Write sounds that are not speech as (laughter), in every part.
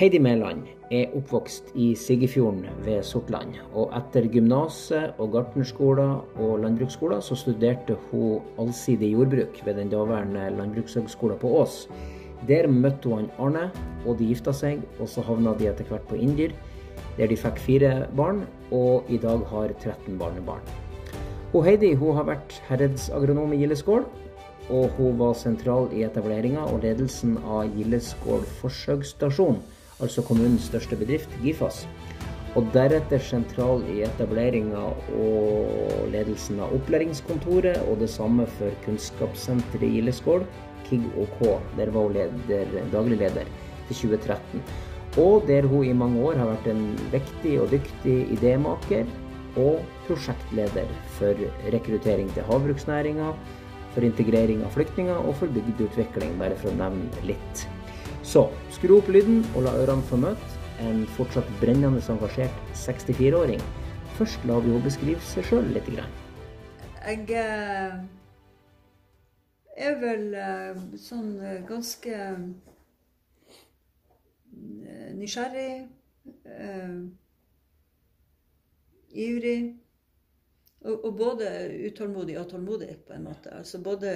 Heidi Mæland er oppvokst i Siggefjorden ved Sortland. Og etter gymnaset og gartnerskoler og landbruksskoler så studerte hun allsidig jordbruk ved den daværende landbrukshøgskolen på Ås. Der møtte hun Arne, og de gifta seg. Og så havna de etter hvert på Indyr, der de fikk fire barn, og i dag har 13 barnebarn. Hun Heidi hun har vært herredsagronom i Gildeskål, og hun var sentral i etableringa og ledelsen av Gildeskål forsøksstasjon, altså kommunens største bedrift, Gifas. Og deretter sentral i etableringa og ledelsen av opplæringskontoret, og det samme for kunnskapssenteret i Gildeskål, KIG og K. Der var hun leder, daglig leder til 2013. Og der hun i mange år har vært en viktig og dyktig idémaker og prosjektleder for rekruttering til havbruksnæringa, for integrering av flyktninger og for bygdeutvikling, bare for å nevne litt. Så skru opp lyden og la ørene få møte en fortsatt brennende engasjert 64-åring. Først la vi henne beskrive seg sjøl litt. Jeg eh, er vel eh, sånn eh, ganske nysgjerrig, ivrig. Og, og, både utålmodig og tålmodig, på en måte. Altså både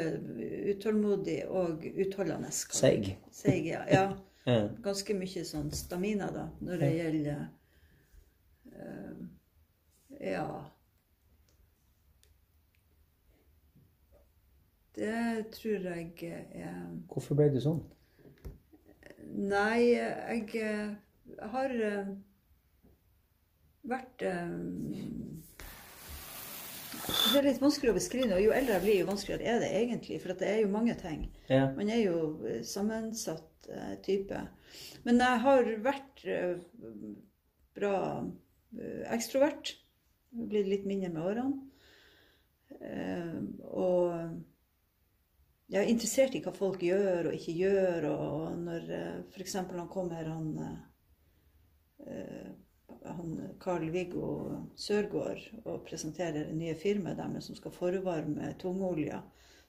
utålmodig og utholdende. Seig. Seig, ja. (laughs) ja. Ganske mye sånn stamina, da, når det gjelder uh, Ja. Det tror jeg er Hvorfor ble du sånn? Nei, jeg, jeg har uh, vært uh, det er litt vanskelig å beskrive. og Jo eldre jeg blir, jo vanskeligere er det egentlig. For det er jo mange ting. Ja. Man er jo sammensatt uh, type. Men jeg har vært uh, bra uh, ekstrovert. Blitt litt mindre med årene. og jeg er interessert i hva folk gjør og ikke gjør. Og når uh, f.eks. han kommer, han han Carl-Viggo Sørgaard og presenterer det nye firmaet deres som skal forvarme tungolja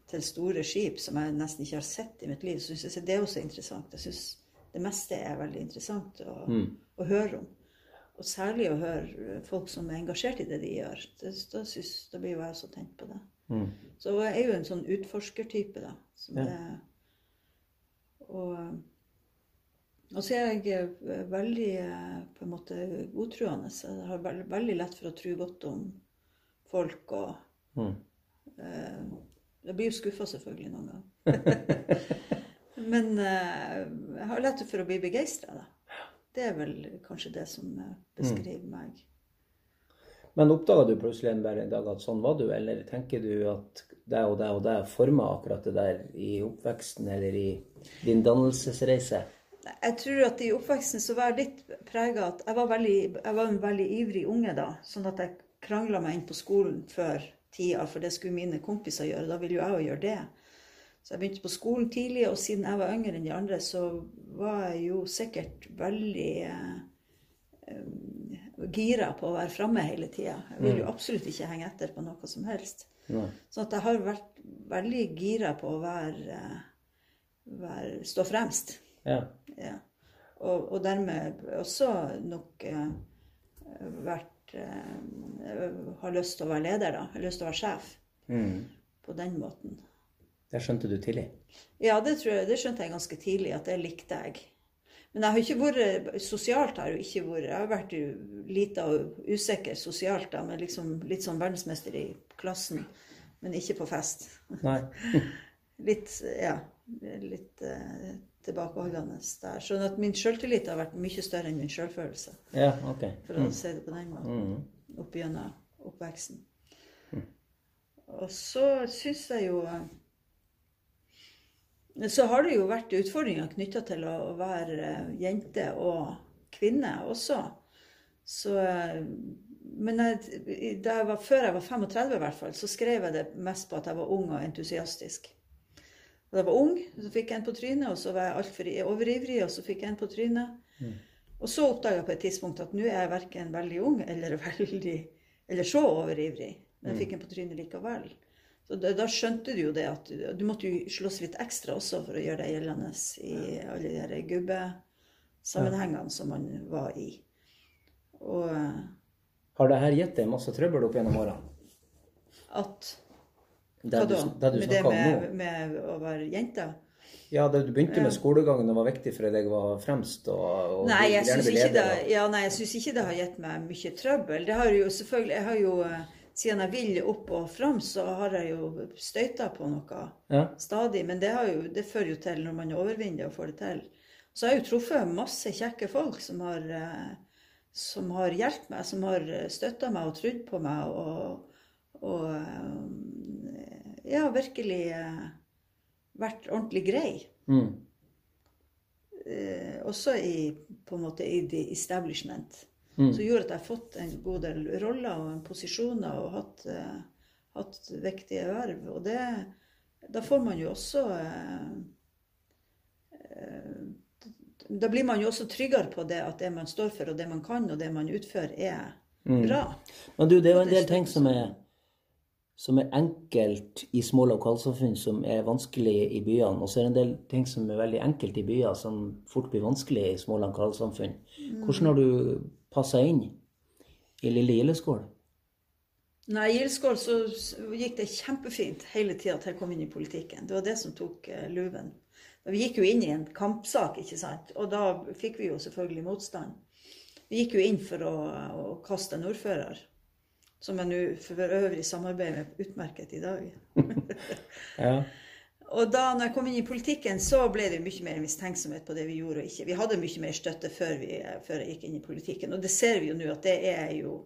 til store skip, som jeg nesten ikke har sett i mitt liv, så syns jeg det er også interessant. Jeg syns det meste er veldig interessant å, mm. å, høre om. Og særlig å høre folk som er engasjert i det de gjør. Det, da, synes, da, blir jo jeg også tenkt på det. Mm. Så jeg er jo en sånn utforskertype, da. Som Ja. det, og og så er jeg eh, veldig eh, på en måte godtruende. så Jeg har veldig, veldig lett for å tro godt om folk og Mm. eh, Jeg blir jo skuffa selvfølgelig noen ganger. (laughs) Men eh, jeg har lett for å bli begeistra. Det er vel kanskje det som beskriver beskriver meg. Men oppdaga du plutselig en dag at sånn var du, eller tenker du at det og det og det forma akkurat det der i oppveksten eller i din dannelsesreise? Jeg tror at i oppveksten så var jeg litt prega at jeg var, veldig, jeg var en veldig ivrig unge da. Sånn at jeg krangla meg inn på skolen før tida, for det skulle mine kompiser gjøre. Da ville jo jeg òg gjøre det. Så jeg begynte på skolen tidlig, og siden jeg var yngre enn de andre, så var jeg jo sikkert veldig eh, gira på å være framme hele tida. Jeg vil jo absolutt ikke henge etter på noe som helst. Nei. At jeg har vært veldig gira på å være, eh, være stå fremst. Ja. Ja. Og, og dermed også nok eh, vært eh, Har lyst til å være leder, da. Har lyst til å være sjef. Mm. På den måten. Det skjønte du tidlig. Ja, det, tror jeg, det skjønte jeg ganske tidlig, at det likte jeg. Men jeg har ikke vært sosialt har jeg ikke vært. Jeg har vært lita og usikker sosialt, da, men liksom litt sånn verdensmester i klassen. Men ikke på fest. Nei. (laughs) Litt, ja, litt eh, tilbakeholdende der. Sånn at min sjøltillit har vært mye større enn min sjølfølelse, Ja, ok. for å si det på den måten. Mm. Opp gjennom oppveksten. Og så syns jeg jo Så har det jo vært utfordringer knytta til å være eh, jente og kvinne også. Så Men jeg, jeg var, før jeg var 35, i hvert fall, så skrev jeg det mest på at jeg var ung og entusiastisk. Da jeg var ung, så fikk jeg en på trynet, og så var jeg altfor overivrig, og så fikk jeg en på trynet. Og så oppdaga jeg på et tidspunkt at nå er jeg verken veldig ung eller (laughs) veldig eller så overivrig. Men jeg fikk en på trynet likevel. Så da, da skjønte du jo det at du, du måtte jo slåss litt ekstra også for å gjøre deg gjeldende i alle de der sammenhengene som man var i. Og eh, Har det her gitt deg masse trøbbel opp gjennom årene? at Det Hva du, da? det du Med det snakker om nå? med, med å være jente? Ja, det du begynte med skolegangen og var viktig for deg var fremst og, og Nei, jeg gjerne ble bli ikke, det- leder, ja, nei, jeg synes ikke det har gitt meg mye trøbbel. Det har jo selvfølgelig Jeg har jo Siden jeg vil opp og fram, så har jeg jo støyta på noe Ja. stadig. Men det, har jo, det fører jo til, når man overvinner det og får det til Så har jeg jo truffet masse kjekke folk som har, eh, som har hjulpet meg, som har støtta meg og trodd på meg og, og eh, ja, virkelig eh, vært ordentlig grei. Mm. Eh, også i, på en måte, i the establishment. Mm. Som gjorde at jeg har fått en god del roller og posisjoner og hatt, eh, hatt viktige verv. Og det, da får man jo også eh, eh, Da blir man jo også tryggere på det at det man står for, og det man kan, og det man utfører, er Mm. bra. Men du, det er jo en del ting som er, som er enkelt i små lokalsamfunn, som er vanskelig i byene. Og så er det en del ting som er veldig enkelt i byer, som fort blir vanskelig i små lokalsamfunn. Hvordan har du passa inn i lille Gildeskål? Nei, i Gildeskål så gikk det kjempefint hele tida til jeg kom inn i politikken. Det var det som tok eh, luven. Vi gikk jo inn i en kampsak, ikke sant. Og da fikk vi jo selvfølgelig motstand. Vi gikk jo inn for å, å kaste en ordfører. Som jeg nå for øvrig samarbeider med utmerket i dag. (laughs) Ja. Og da når jeg kom inn i politikken, så ble det mye mer mistenksomhet på det vi gjorde og ikke. Vi hadde mye mer støtte før, vi, før jeg gikk inn i politikken. Og det ser vi jo nå at det er jo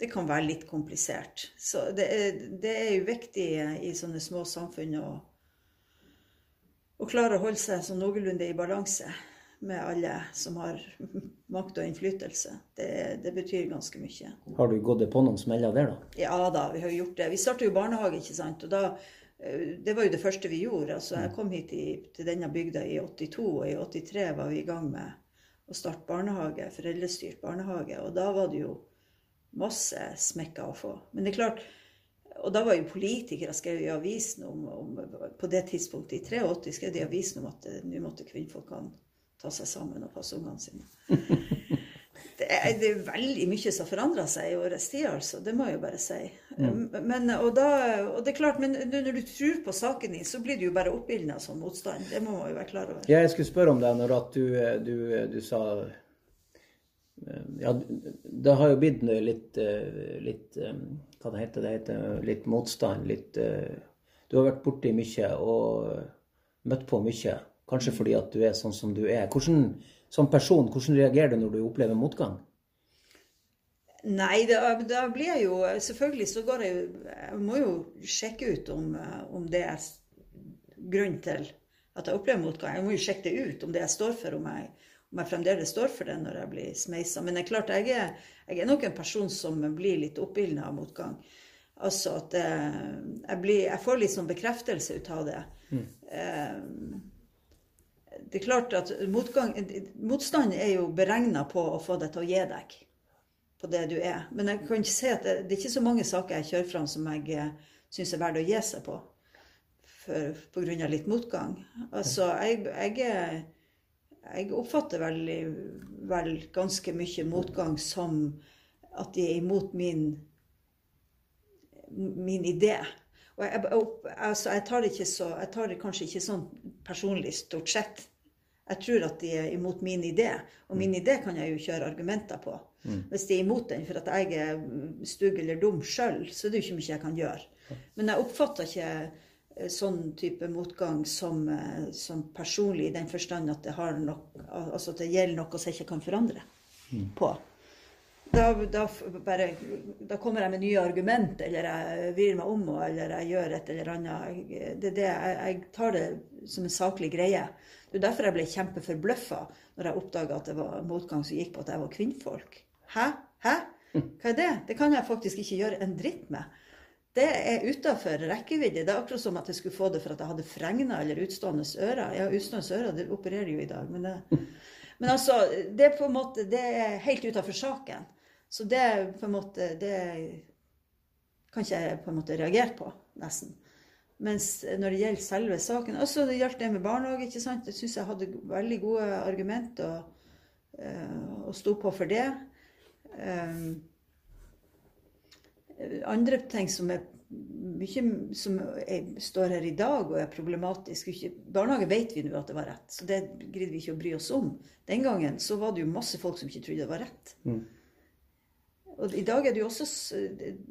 Det kan være litt komplisert. Så det er, det er jo viktig i sånne små samfunn å, å klare å holde seg sånn noenlunde i balanse med alle som har (laughs) makt og innflytelse. Det, det betyr ganske mye. Har du gått på noen smeller der, da? Ja da, vi har gjort det. Vi startet jo barnehage, ikke sant. Og da, eh, det var jo det første vi gjorde. Altså, jeg kom hit i, til denne bygda i 82, og i 83 var vi i gang med å starte barnehage, foreldrestyrt barnehage. Og da var det jo masse smekker å få. Men det er klart, og da var jo politikere skrev i avisen om, om På det tidspunktet, i 83, skrev de avisen om at eh, nå måtte kvinnfolkene ta seg sammen og passe ungene sine. (laughs) Det er, det er veldig mye som forandra seg i årets tid, altså. Det må jeg jo bare si. Men, og, da, og det er klart, men når du tror på saken din, så blir du jo bare oppildna som sånn motstand. Det må man jo være klar over. Ja, jeg skulle spørre om det når at du, du, du sa Ja, det har jo blitt litt, litt Hva det heter det? heter litt motstand. Litt Du har vært borti mye og møtt på mye. Kanskje fordi at du er sånn som du er. Hvordan, som person, hvordan reagerer du når du opplever motgang? Nei, da, blir jeg jo Selvfølgelig så går jeg Jeg må jo sjekke ut om, om det er grunn til at jeg opplever motgang. Jeg må jo sjekke det ut, om det jeg står for, om jeg, om jeg fremdeles står for det når jeg blir smeisa. Men det er klart, jeg er, jeg er nok en person som blir litt oppildna av motgang. Altså at eh, jeg, blir, jeg får litt sånn bekreftelse ut av det. Eh, det er klart at motgang, motstand er jo beregna på å få deg til å gi deg på det du er. Men jeg kan ikke si at det, det er ikke så mange saker jeg kjører fram som jeg eh, syns er verdt å gi seg på. På grunn av litt motgang. Altså, jeg, jeg, jeg oppfatter vel, vel ganske mye motgang som at de er imot min, min idé. Og jeg, altså, jeg, tar det så, jeg tar det kanskje ikke sånn personlig, stort sett. Jeg tror at de er imot min idé, og min idé kan jeg jo kjøre argumenter på. Hvis de er imot den for at jeg er stygg eller dum sjøl, så er det jo ikke mye jeg kan gjøre. Men jeg oppfatter ikke eh, sånn type motgang som, eh, som personlig i den forstand at det, har nok, altså at det gjelder noe som jeg ikke kan forandre på. Da, da, bare, da kommer jeg med nye argument, eller jeg vrir meg om, eller jeg gjør et eller annet. Det, det, jeg, jeg tar det som en saklig greie. Det er derfor jeg ble kjempeforbløffa når jeg oppdaga at det var motgang som gikk på at jeg var kvinnfolk. Hæ? Hæ? Hva er det? Det kan jeg faktisk ikke gjøre en dritt med. Det er utafor rekkevidde. Det er akkurat som at jeg skulle få det for at jeg hadde fregna eller utstående ører. Ja, utstående ører det opererer jo i dag, men det men altså, det er på en måte, det er helt utafor saken. Så det er på en måte, det kan ikke jeg på en måte reagere på, nesten. Mens når det gjelder selve saken, også det gjaldt det med barnehage, ikke sant, Jeg syns jeg hadde veldig gode argumenter Og, eh, og sto på for det. Eh, andre ting som er mye som står her i dag og er problematisk ikke, Barnehage vet vi nå at det var rett, så det gidder vi ikke å bry oss om. Den gangen så var det jo masse folk som ikke trodde det var rett. Mm. Og i dag er det jo også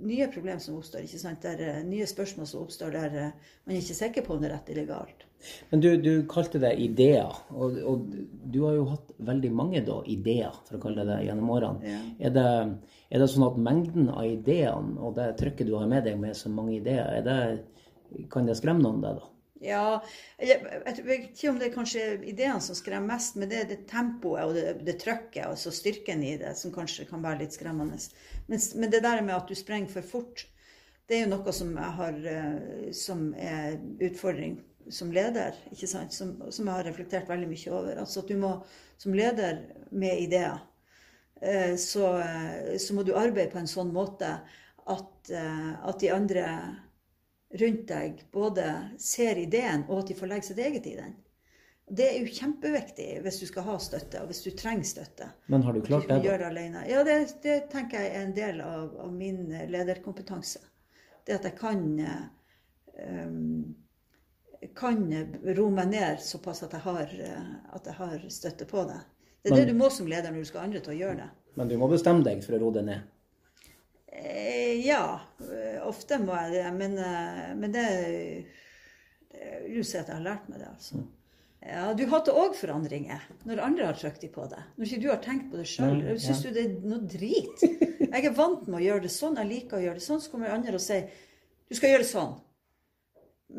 nye problemer som oppstår. ikke sant? Der, eh, nye spørsmål som oppstår der eh, man er ikke sikker på om det er rett eller galt. Men du, du kalte det ideer, og, og, du har jo hatt veldig mange da, ideer, for å kalle det det, gjennom årene. Ja. Er, det, er, det, sånn at mengden av ideene og det trykket du har med deg med så mange ideer, det, kan det skremme noen, det da? Ja, jeg, vet ikke om det er kanskje ideene som skremmer mest, men det er det tempoet og det, det trøkket, altså styrken i det, som kanskje kan være litt skremmende. Men, men, det der med at du sprenger for fort, det er jo noe som, jeg har, eh, som er utfordring som leder, ikke sant? Som, som, jeg har reflektert veldig mye over. Altså at du må som leder med ideer, eh, så, eh, så må du arbeide på en sånn måte at, at de andre rundt deg både ser ideen, og at de får legge sitt eget i den. Det er jo kjempeviktig hvis du skal ha støtte, og hvis du trenger støtte. Men har du klart det? Gjøre det alene. Ja, det, det, tenker jeg er en del av, av, min lederkompetanse. Det at jeg kan um, kan roe meg ned såpass at jeg, har, at jeg har støtte på det. Det er men, det du må som leder når du skal andre til å gjøre det. Men du må bestemme deg for å roe deg ned? Eh, ja, eh, ofte må jeg det. Men, eh, men det, det er si at jeg har lært meg det, altså. Ja, Du hater òg forandringer når andre har trykt på det. Når ikke du har tenkt på det sjøl. Mm, Syns ja. du det er noe drit? Jeg er vant med å gjøre det sånn. Jeg liker å gjøre det sånn. Så kommer andre og sier du skal gjøre det sånn.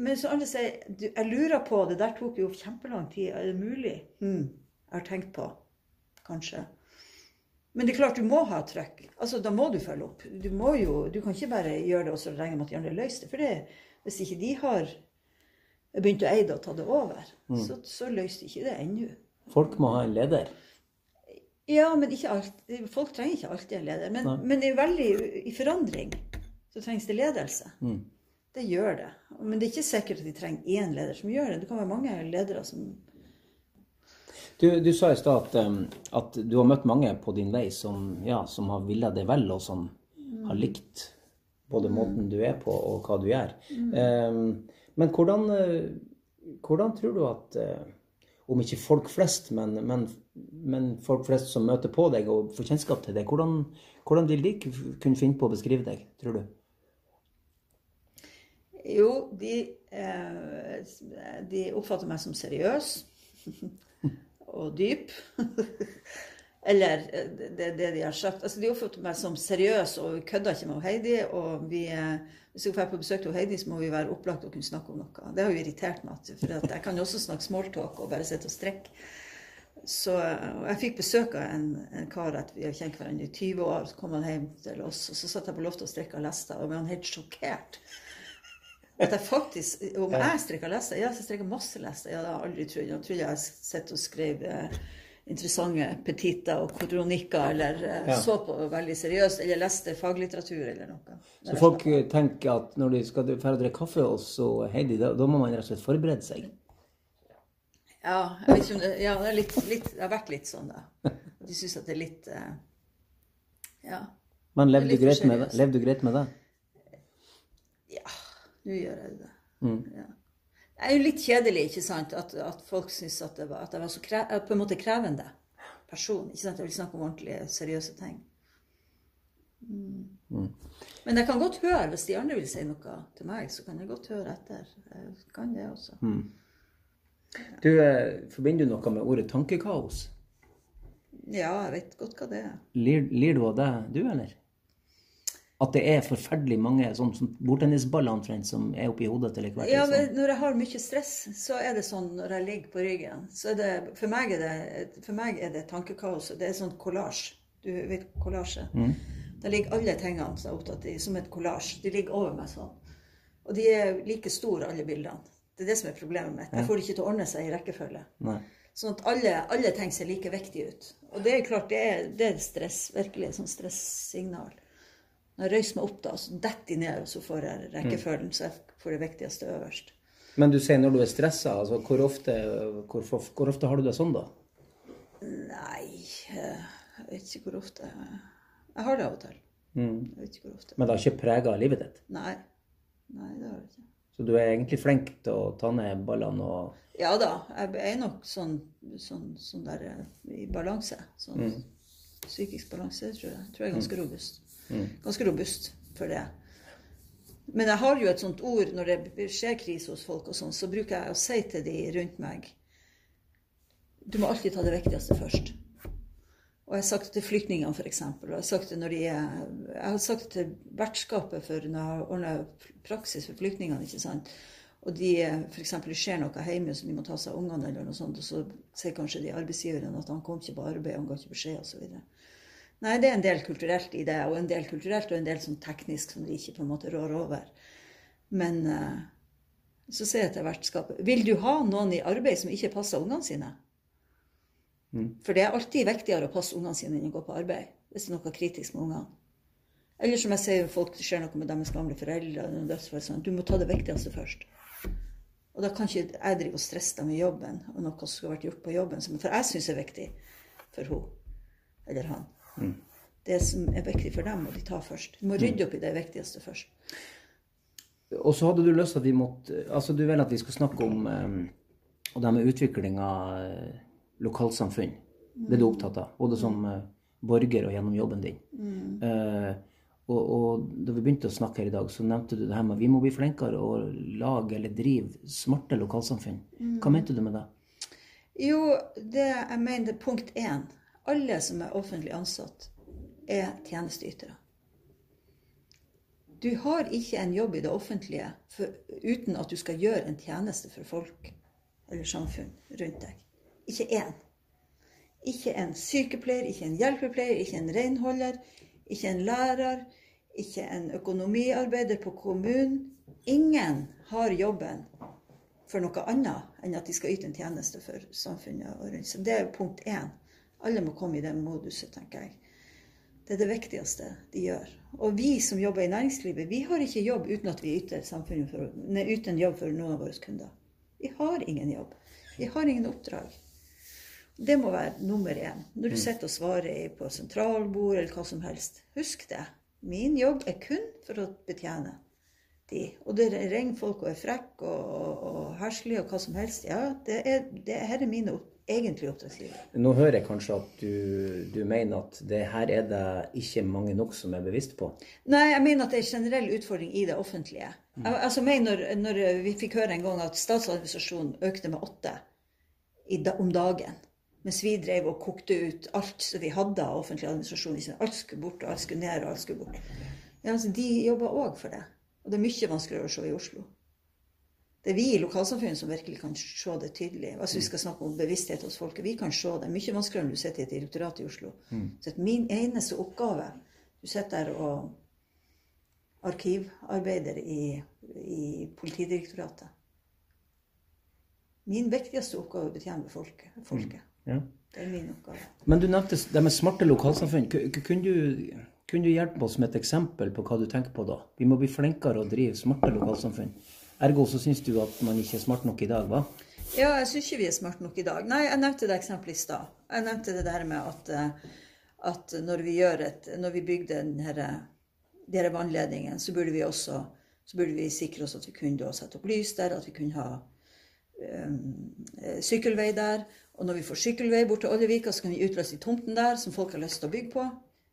Men så andre sier jeg lurer på, det der tok jo kjempelang tid. Er det mulig? Hm, jeg har tenkt på. Kanskje. Men det er klart du må ha trøkk. Altså, da må du følge opp. Du, jo, du kan ikke bare gjøre det og så regne med at de andre løser det. For det, hvis ikke de har begynt å eie det og ta det over, mm. så, så løser de ikke det ennå. Folk må ha en leder? Ja, men ikke alt. folk trenger ikke alltid en leder. Men, men det er veldig i forandring så trengs det ledelse. Mm. Det gjør det. Men det er ikke sikkert at de trenger én leder som gjør det. Det kan være mange ledere som du, du sa i stad at, um, at, du har møtt mange på din vei som, ja, som har villa det vel, og som mm. har likt både mm. måten du er på, og hva du gjør. Mm. Um, men hvordan, uh, hvordan, tror du at uh, Om ikke folk flest, men, men, men, folk flest som møter på deg og får kjennskap til deg, hvordan, hvordan vil de kunne finne på å beskrive deg, tror du? Jo, de, eh, de oppfatter meg som seriøs. (laughs) og dyp. (laughs) Eller eh, det det de har sagt. Altså, de oppfatter meg som seriøs og vi kødder ikke med Heidi. Og vi, hvis vi drar på besøk til Heidi, så må vi være opplagt og kunne snakke om noe. Det har jo irritert meg. For jeg kan jo også snakke smalltalk og bare sitte og strekke. Så jeg fikk besøk av en, en kar at vi har kjent hverandre i 20 år. Så kom han hjem til oss, og så satt jeg på loftet og strikka lester. Og ble han helt sjokkert. At jeg faktisk, Om jeg strikker lester? Ja, jeg strikker masse lester. Ja, det har jeg aldri trodd. Jeg trodde jeg sitter og skrev eh, interessante petitter og kronikker, eller eh, ja. så på veldig seriøst, eller leste faglitteratur eller noe. Så folk tenker at når de skal dra og drikke kaffe hos Heidi, da, da, må man rett og slett forberede seg? Ja, jeg vet ikke om det, ja, det, litt, litt, det har vært litt sånn, da. De syns at det er litt Ja. Men levde du, greit med det? levde du greit med det? Ja. Nå gjør jeg det. Mm. Ja. Det er jo litt kjedelig ikke sant, at, at folk syns at, at, jeg var så kre, på en måte krevende person. ikke sant, Jeg vil snakke om ordentlige, seriøse ting. Mm. Mm. Men jeg kan godt høre, hvis de andre vil si noe til meg, så kan jeg godt høre etter. Jeg kan det også. Mm. Du, eh, Forbinder du noe med ordet tankekaos? Ja, jeg vet godt hva det er. Lir, lir du av det, du, eller? At det er forferdelig mange sånn, sånn bordtennisballer omtrent som er oppi hodet til enhver tid. Ja, men når jeg har mye stress, så er det sånn når jeg ligger på ryggen så er det, For meg er det, for meg er det tankekaos. Det er sånn kollasj. Du vet kollasje? Mm. Der ligger alle tingene som jeg er opptatt i, som et kollasj. De ligger over meg sånn. Og de er like store, alle bildene. Det er det som er problemet mitt. Jeg får det ikke til å ordne seg i rekkefølge. Nei. Sånn at alle, alle ting ser like viktige ut. Og det er klart, det er, det er stress. Virkelig et sånt stresssignal. Når jeg røyser meg opp, da, så detter jeg ned, og så får jeg rekkefølgen. Så jeg får det viktigste øverst. Men du sier når du er stressa, altså hvor ofte, hvor, hvor ofte har du det sånn, da? Nei, jeg vet ikke hvor ofte. Jeg har det av og til. Mm. Jeg vet ikke hvor ofte. Men det har ikke prega livet ditt? Nei. Nei, det har det ikke. Så du er egentlig flink til å ta ned ballene og Ja da, jeg er nok sånn, sånn, sånn der eh, i balanse. Sånn psykisk balanse, tror jeg. tror jeg er ganske robust. Ganske robust for det. Men jeg har jo et sånt ord når det skjer krise hos folk, og sånn, så bruker jeg å si til de rundt meg Du må alltid ta det viktigste først. Og jeg har sagt det til flyktningene, f.eks. Og jeg har sagt det når de er Jeg har sagt det til vertskapet for når jeg har ordna praksis for flyktningene, ikke sant. Og de f.eks. skjer noe hjemme som de må ta seg av ungene, eller noe sånt, og så sier kanskje de arbeidsgiverne at han kom ikke på arbeid, han ga ikke beskjed, osv. Nei, det er en del kulturelt i det, og en del kulturelt og en del sånn teknisk som de ikke på en måte rår over. Men eh, så sier jeg til vertskapet Vil du ha noen i arbeid som ikke passer ungene sine? For det er alltid viktigere å passe ungene sine enn å gå på arbeid. Hvis det er noe kritisk med ungene. Eller som jeg sier, folk, det skjer noe med deres gamle foreldre. og dødsfall, sånn, Du må ta det viktigste først. Og da kan ikke jeg drive og stresse dem i jobben og noe som skulle vært gjort på jobben, for jeg syns er viktig for hun eller han. Det som er viktig for dem, må de ta først. De må rydde opp i det viktigste først. Og så hadde du lyst til at vi måtte Altså, du vil at vi skal snakke om um, og det med utvikling av eh, lokalsamfunn. Det er du opptatt av. Både som eh, borger og gjennom jobben din. Eh, og, og da vi begynte å snakke her i dag, så nevnte du det her med at vi må bli flinkere å lage eller drive smarte lokalsamfunn. Hva mente du med det? Jo, det jeg mener punkt én. Alle som er offentlig ansatt, er tjenesteytere. Du har ikke en jobb i det offentlige for, uten at du skal gjøre en tjeneste for folk eller samfunn rundt deg. Ikke én. Ikke en sykepleier, ikke en hjelpepleier, ikke en renholder, ikke en lærer, ikke en økonomiarbeider på kommunen. Ingen har jobben for noe annet enn at de skal yte en tjeneste for samfunnet og rundt seg. Det er punkt én. Alle må komme i den moduset, tenker jeg. Det er det viktigste de gjør. Og vi som jobber i næringslivet, vi har ikke jobb uten at vi yter, for, nei, yter en jobb for noen av våre kunder. Vi har ingen jobb. Vi har ingen oppdrag. Det må være nummer én. Når du sitter og svarer på sentralbord eller hva som helst, husk det. Min jobb er kun for å betjene de. Og det ringer folk og er frekke og, og, og herskelige og hva som helst. Ja, det er, det her er mine opp, oppdragsgiver. Nå hører jeg kanskje at du, du mener at det her er det ikke mange nok som er bevisst på. Nei, jeg mener at det er en generell utfordring i det offentlige. Jeg, altså, mener når, når vi fikk høre en gang at statsadministrasjonen økte med åtte i, om dagen, mens vi drev og kokte ut alt som vi hadde av offentlig administrasjon. Alt skulle bort, og alt skulle ned, og alt skulle bort. Ja, altså, de jobber òg for det. Og det er mye vanskeligere å se i Oslo. Det er vi i lokalsamfunnet som virkelig kan se det tydelig. Altså Vi skal snakke om bevissthet hos folket. Vi kan se det. Mye vanskeligere enn du sitter i et direktorat i Oslo. Så at min eneste oppgave Du sitter der og arkivarbeider i, i Politidirektoratet. Min viktigste oppgave er å betjene folket. folket. Ja. Det er min oppgave. Men du nevnte det med smarte lokalsamfunn. Ku- ku- Kunne du, kunne du hjelpe oss med et eksempel på hva du tenker på da? Vi må bli flinkere å drive smarte lokalsamfunn. Ergo så syns du at man ikke er smart nok i dag, hva? Ja, jeg syns ikke vi er smart nok i dag. Nei, jeg nevnte det eksempelet i stad. Jeg nevnte det der med at, eh, at når vi et Når vi bygde denne, vannledningene, så burde vi også så burde vi sikre oss at vi kunne sette opp lys der, at vi kunne ha um, sykkelvei der. Og når vi får sykkelvei bort til Oljevika, så kan vi utløse tomten der som folk har lyst til å bygge på.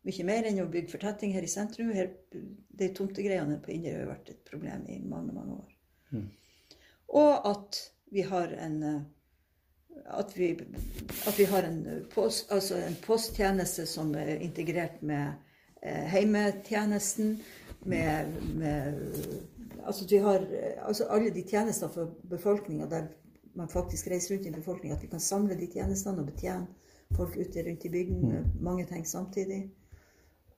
Mye mer enn å bygge fortetting her i sentrum. Her, de tomtegreiene på Inderøy har vært et problem i mange, mange år. Og at vi har en eh, at vi, at vi har en, post, altså en posttjeneste som er integrert med eh, heimetjenesten. Med, med altså at vi har eh, altså alle de tjenestene for befolkninga der man faktisk reiser rundt i befolkninga. At vi kan samle de tjenestene og betjene folk ute rundt i bygden med mange ting samtidig.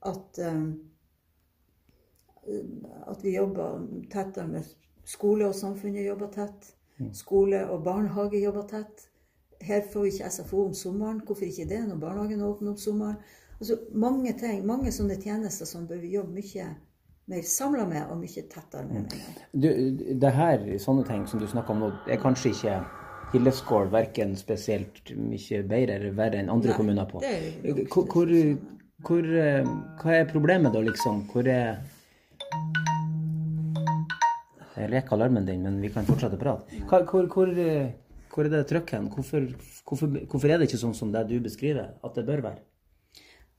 At eh, at vi jobber tettere med skole og samfunnet jobber tett. Skole og barnehage jobber tett. Her får vi ikke SFO om sommeren. Hvorfor ikke det når barnehagen åpner om sommeren? Altså mange ting, mange sånne tjenester som bør vi jobbe mye mer samla med og mye tettere med. Du, det her, sånne ting som du snakker om nå, er kanskje ikke Hilleskål verken spesielt mye bedre eller verre enn andre Nei, kommuner på. Hvor, hvor, hvor, eh, hva er problemet da, liksom? Hvor er Jeg leker alarmen din, men vi kan fortsette å prate. Hva, hvor, hvor, eh, hvor er det trykk hen? Hvorfor, hvorfor, hvorfor er det ikke sånn som det du beskriver, at det bør være?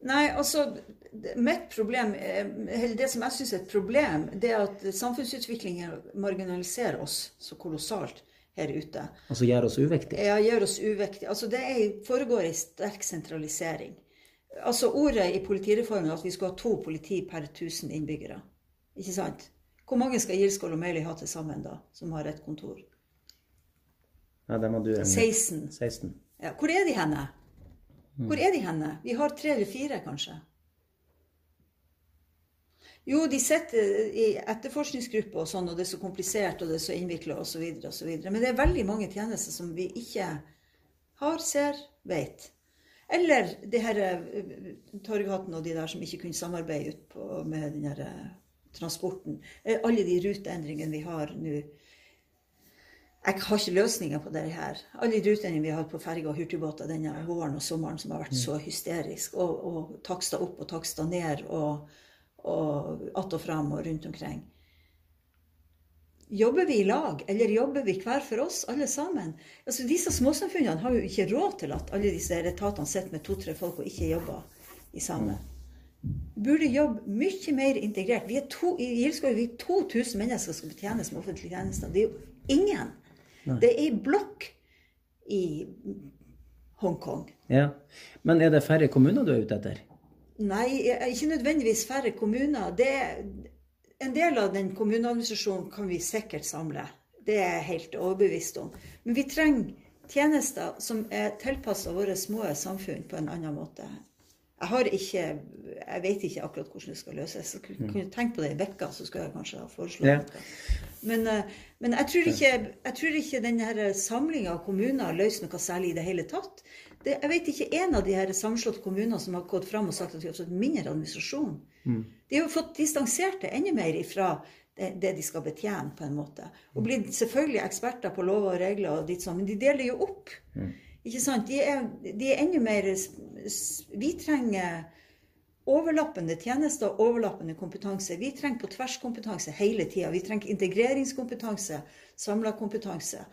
Nei, altså det- Mitt problem, eh, eller det som jeg syns er et problem, det er at samfunnsutviklingen marginaliserer oss så kolossalt her ute. Altså gjør oss uviktige? Ja, gjør oss uvektige. Altså, det er, foregår en sterk sentralisering. Altså Ordet i politireformen er at vi skal ha to politi per 1000 innbyggere. Ikke sant? Hvor mange skal Gilskål og Meili ha til sammen, da, som har et kontor? Ja, det må du 16. 16. Ja, hvor er de henne? Hvor er de henne? Vi har tre eller fire, kanskje. Jo, de sitter i etterforskningsgrupper og sånn, og det er så komplisert og det er så innvikla osv. osv. Men det er veldig mange tjenester som vi ikke har, ser, vet. Eller det her eh, Torghatten og de der som ikke kunne samarbeide ut på, med den eh, transporten. Eh, Alle de ruteendringene vi har nå. Jeg har ikke løsninger på det her. Alle de ruteendringene vi har hatt på ferger og hurtigbåter denne våren og sommeren som har vært så hysterisk, og, og takster opp og takster ned og, og att og fram og rundt omkring. Jobber vi i lag, eller jobber vi hver for oss, alle sammen? Altså, Disse småsamfunnene har jo ikke råd til at alle disse etatene sitter med to-tre folk og ikke jobber i sammen. Burde jobbe mye mer integrert. Vi er to, I Gilskog er vi 2000 mennesker som betjenes med offentlige tjenester. Det er jo ingen. Det er ei blokk i Hongkong. Ja. Men er det færre kommuner du er ute etter? Nei, ikke nødvendigvis færre kommuner. Det en del av den kommuneadministrasjonen kan vi sikkert samle. Det er jeg helt overbevist om. Men vi trenger tjenester som er tilpassa våre små samfunn på en annen måte. Jeg har ikke Jeg vet ikke akkurat hvordan det skal løses. Jeg kunne tenkt på det i vekka, så skulle jeg kanskje ha foreslått noe. Men, eh, men jeg tror ikke, jeg tror ikke denne samlinga av kommuner løser noe særlig i det hele tatt. Det, jeg vet ikke en av de her sammenslåtte kommunene som har gått fram og sagt at vi har fått mindre administrasjon. De har jo fått distansert det enda mer ifra det, det de skal betjene, på en måte. Og blitt selvfølgelig eksperter på lover og regler, og ditt sånn, men de deler jo opp. Ikke sant? De er, de er enda mer Vi trenger overlappende tjenester og overlappende kompetanse. Vi trenger på tvers kompetanse hele tida. Vi trenger integreringskompetanse, samla kompetanse.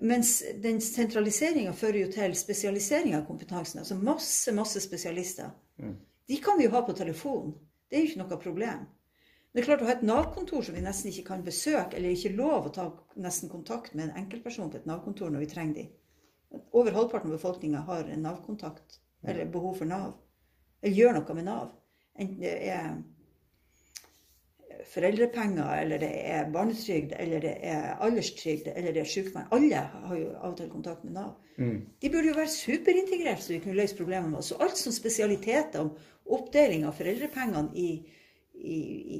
Mens den sentraliseringa fører jo til spesialisering av kompetansen. Altså masse, masse spesialister. De kan vi jo ha på telefon. Det er jo ikke noe problem. Men det er klart å ha et Nav-kontor som vi nesten ikke kan besøke, eller ikke lov å ta nesten kontakt med en enkeltperson på et Nav-kontor når vi trenger de. Over halvparten av befolkninga har en Nav-kontakt, eller behov for Nav. Eller gjør noe med Nav. Enten det er foreldrepenger, eller det er barnetrygd, eller det er alderstrygd, eller det er sykepeng. Alle har jo av og til kontakt med Nav. De burde jo være superintegrert, så vi kunne løse problemet med oss. Og alt som spesialiteter om oppdeling av foreldrepengene i, i, i,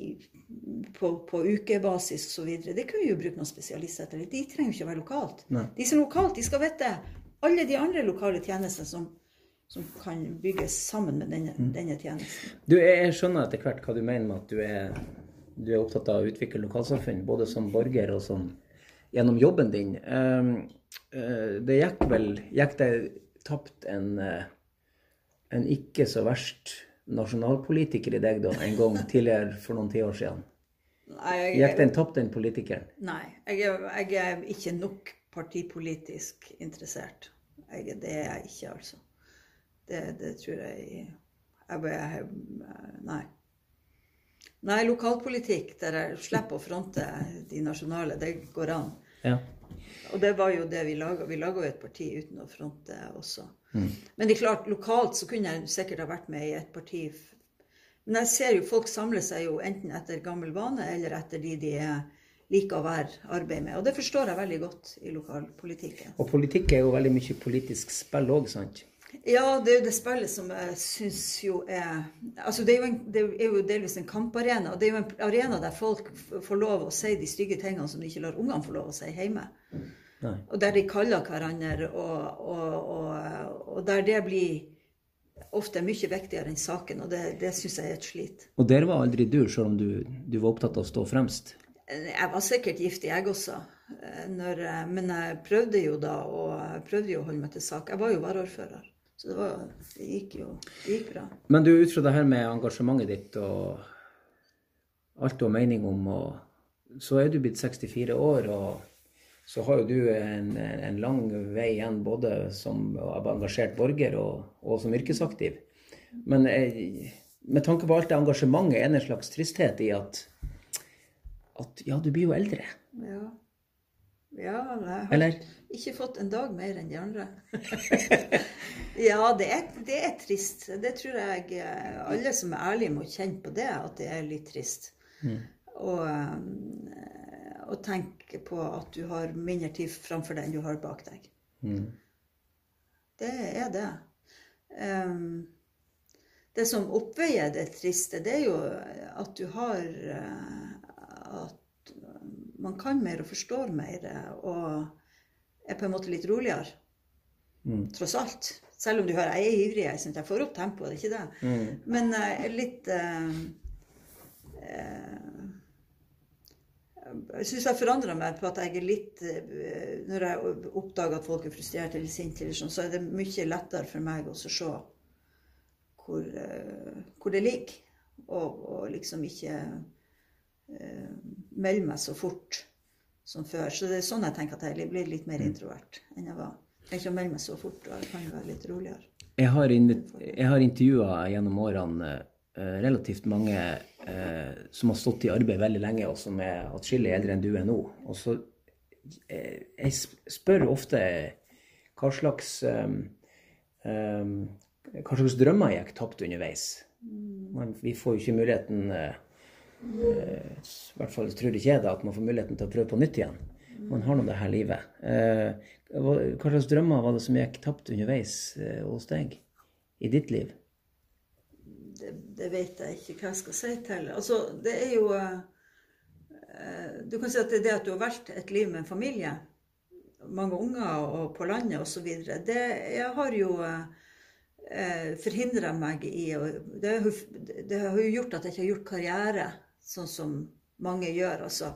på, på ukebasis osv., det kunne vi jo bruke noen spesialister til. De trenger jo ikke å være lokalt. Nei. De som er lokalt, de skal vite alle de andre lokale tjenestene som, som kan bygges sammen med denne, denne tjenesten. Du, jeg, jeg skjønner etter hvert hva du mener med at du er, du er opptatt av å utvikle lokalsamfunn, både som borger og som gjennom jobben din. Ehm, eh, det gikk vel Gikk det tapt en, eh, en ikke så verst nasjonalpolitiker i deg da, en gang tidligere for noen tiår siden? Nei, Gikk den tapt, den politikeren? Nei, jeg jeg er ikke nok partipolitisk interessert. Jeg, det er jeg ikke, altså. Det, det tror jeg jeg jeg, Nei. Nei, lokalpolitikk der jeg slipper å fronte de nasjonale, det går an. Ja. Og det var jo det vi laga. Vi laga jo et parti uten å fronte også. Men det er klart, lokalt så kunne jeg sikkert ha vært med i et parti. Men jeg ser jo folk samler seg jo enten etter gammel vane eller etter de de er- liker å være arbeid med. Og det forstår jeg veldig godt i lokalpolitikken. Og politikk er jo veldig mye politisk spill òg, sant? Ja, det er jo det spillet som jeg syns jo er Altså, det er jo, en, det er jo delvis en kamparena. og Det er jo en arena der folk får lov å si de stygge tingene som de ikke lar ungene få lov å si hjemme. Nei. Og der de kaller hverandre, og, og, og, og der det blir ofte mye viktigere enn saken. Og det, det syns jeg er et slit. Og der var aldri du, selv om du, du var opptatt av å stå fremst. Jeg var sikkert gift, jeg også. Eh, når, eh, men jeg prøvde jo da jeg prøvde jo å holde meg til sak. Jeg var jo varaordfører. Så det, var, det, gikk jo det gikk bra. Men du, ut fra det her med engasjementet ditt og alt du har mening om, så er du blitt 64 år, og så har jo du en, en lang vei igjen både som engasjert borger og, og som yrkesaktiv. Men jeg, med tanke på alt det engasjementet, er det en slags tristhet i at, at ja, du blir jo eldre. Ja. Ja, jeg har Eller? ikke fått en dag mer enn de andre. (laughs) ja, det er, det er trist. Det tror jeg eh, alle som er ærlige må kjenne på det, at det er litt trist. Mm. Og, eh, og tenke på at du har mindre tid framfor deg enn du har bak deg. Mm. Det er det. Um, det som oppveier det triste, det er jo at du har uh, At man kan mer og forstår mer og er på en måte litt roligere. Mm. Tross alt. Selv om du hører jeg er ivrig, jeg, synes jeg får opp tempoet, det er ikke det. Mm. Men er litt uh, uh, Jeg syns jeg forandrer meg på at jeg er litt uh, Når jeg oppdager at folk er frustrert eller sinte, sånn, så er det mye lettere for meg å se hvor, hvor det ligger. Og, og liksom ikke melde meg så fort som før. Så det er sånn jeg tenker at jeg blir litt mer introvert enn jeg var. Jeg trenger ikke å melde meg så fort, og jeg kan være litt roligere. Jeg har, jeg har intervjua gjennom årene eh, relativt mange eh, som har stått i arbeid veldig lenge, og som er atskillig eldre enn du er nå. Og så eh, Jeg spør ofte hva slags eh, eh, Hva slags drømmer gikk tapt underveis. Man, vi får jo ikke muligheten eh, eh, I hvert fall tror ikke jeg det, at man får muligheten til å prøve på nytt igjen. Man har nå det her livet. Eh, hva slags drømmer var det som gikk tapt underveis eh, hos deg i ditt liv? det, det vet jeg ikke hva jeg skal si til. Altså, det er jo eh, Du kan si at det er det at du har valgt et liv med en familie, mange unger og på landet osv. Det jeg har jo eh, forhindra meg i det, det har jo gjort at jeg ikke har gjort karriere sånn som mange gjør. Altså,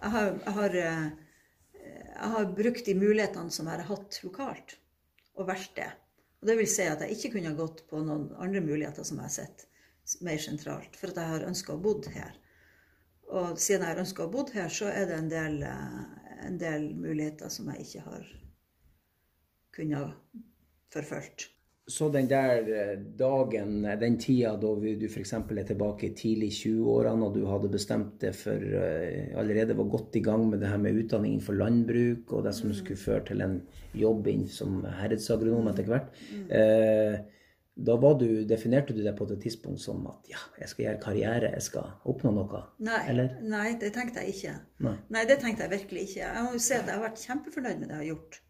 jeg har, jeg har, eh, jeg har brukt de mulighetene som jeg har hatt lokalt, og valgt det. Og det vil si at jeg ikke kunne gått på noen andre muligheter som jeg har sett mer sentralt, for at jeg har ønska å bo her. Og siden jeg har ønska å bo her, så er det en del, eh, en del muligheter som jeg ikke har kunnet forfølgt. Så den der eh, dagen, eh, den tida da du f.eks. er tilbake i tidlig 20-årene, og du hadde bestemt deg for eh, Allerede var godt i gang med det her med utdanning innenfor landbruk, og det som skulle føre til en jobb som herredsagronom etter hvert. Eh, da var du, definerte du deg på et tidspunkt som at ja, jeg skal gjøre karriere, jeg skal oppnå noe? Nei, nei, det tenkte jeg ikke. Nei. Nei, det tenkte jeg virkelig ikke. Jeg må jo si at jeg har vært kjempefornøyd med det jeg har gjort.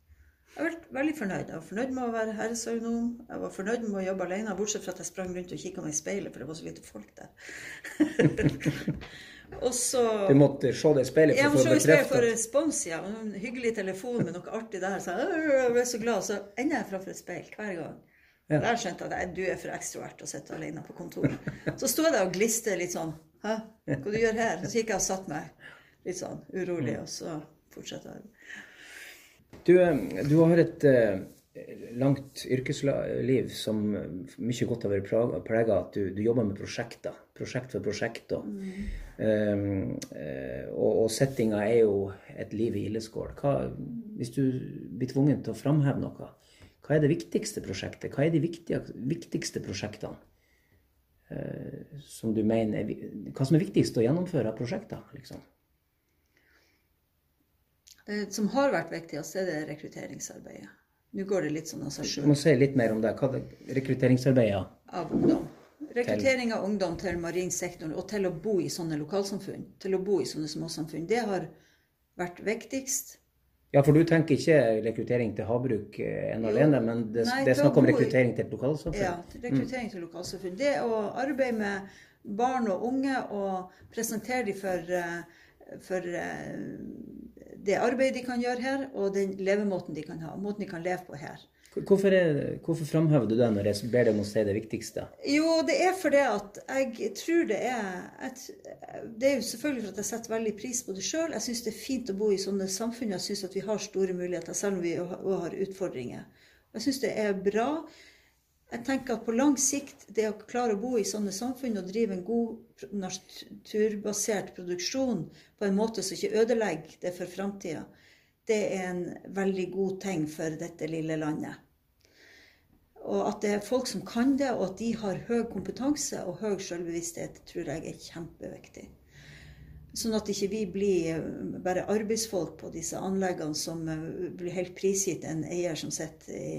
Jeg ble veldig fornøyd. Jeg var fornøyd med å være herresagronom. Jeg var fornøyd med å jobbe alene, bortsett fra at jeg sprang rundt og kikka meg i speilet, for det var så lite folk der. (laughs) og så Du måtte se det i speilet Jeg for å få se i speilet for respons, ja. En hyggelig telefon med noe artig der. Så jeg, ble så glad. Så ender jeg framfor et speil hver gang. Ja. Der skjønte jeg at jeg- du er for ekstrovert å sitte alene på kontoret. Så sto jeg der og gliste litt sånn. Hæ, hva du gjør her? Så gikk jeg og satte meg litt sånn urolig, og så fortsatte jeg. Du, eh, du har et eh, langt yrkesliv som mye godt har vært prega av at du, du jobber med prosjekter. Prosjekt for prosjekt. Og, eh, eh, og, og settinga er jo et liv i ildeskål. Hvis du blir tvungen til å framheve noe, hva er det viktigste prosjektet? Hva er de viktige, viktigste prosjektene? eh, som du mener er, Hva som er viktigst å gjennomføre av prosjekter? liksom? Det som har vært viktigst, er det rekrutteringsarbeidet. Nå går det litt sånn av seg Du må si litt mer om det. Hva er rekrutteringsarbeidet Av ungdom. Rekruttering av ungdom til marin sektor og til å bo i sånne lokalsamfunn. Til å bo i sånne småsamfunn. Det har vært viktigst. Ja, for du tenker ikke rekruttering til havbruk ennå ene alene, men det, Nei, det er snakk om rekruttering til et lokalsamfunn? Ja, rekruttering til lokalsamfunn. Det å arbeide med barn og unge og presentere dem for, eh, for eh, det arbeidet de kan gjøre her, og den levemåten de kan ha. Måten de kan leve på her. Hvorfor, er, hvorfor framhever du det når jeg ber deg om å si det viktigste? Jo, det er fordi at jeg tror det er et, Det er jo selvfølgelig for at jeg setter veldig pris på det sjøl. Jeg syns det er fint å bo i sånne samfunn. Jeg syns at vi har store muligheter, selv om vi òg har utfordringer. Jeg syns det er bra. Jeg tenker at på lang sikt, det å klare å bo i sånne samfunn og drive en god naturbasert produksjon på en måte som ikke ødelegger det for framtida, det er en veldig god ting for dette lille landet. Og at det er folk som kan det, og at de har høy kompetanse og høy selvbevissthet, tror jeg er kjempeviktig. Sånn at ikke vi blir bare arbeidsfolk på disse anleggene som blir helt prisgitt en eier som sitter i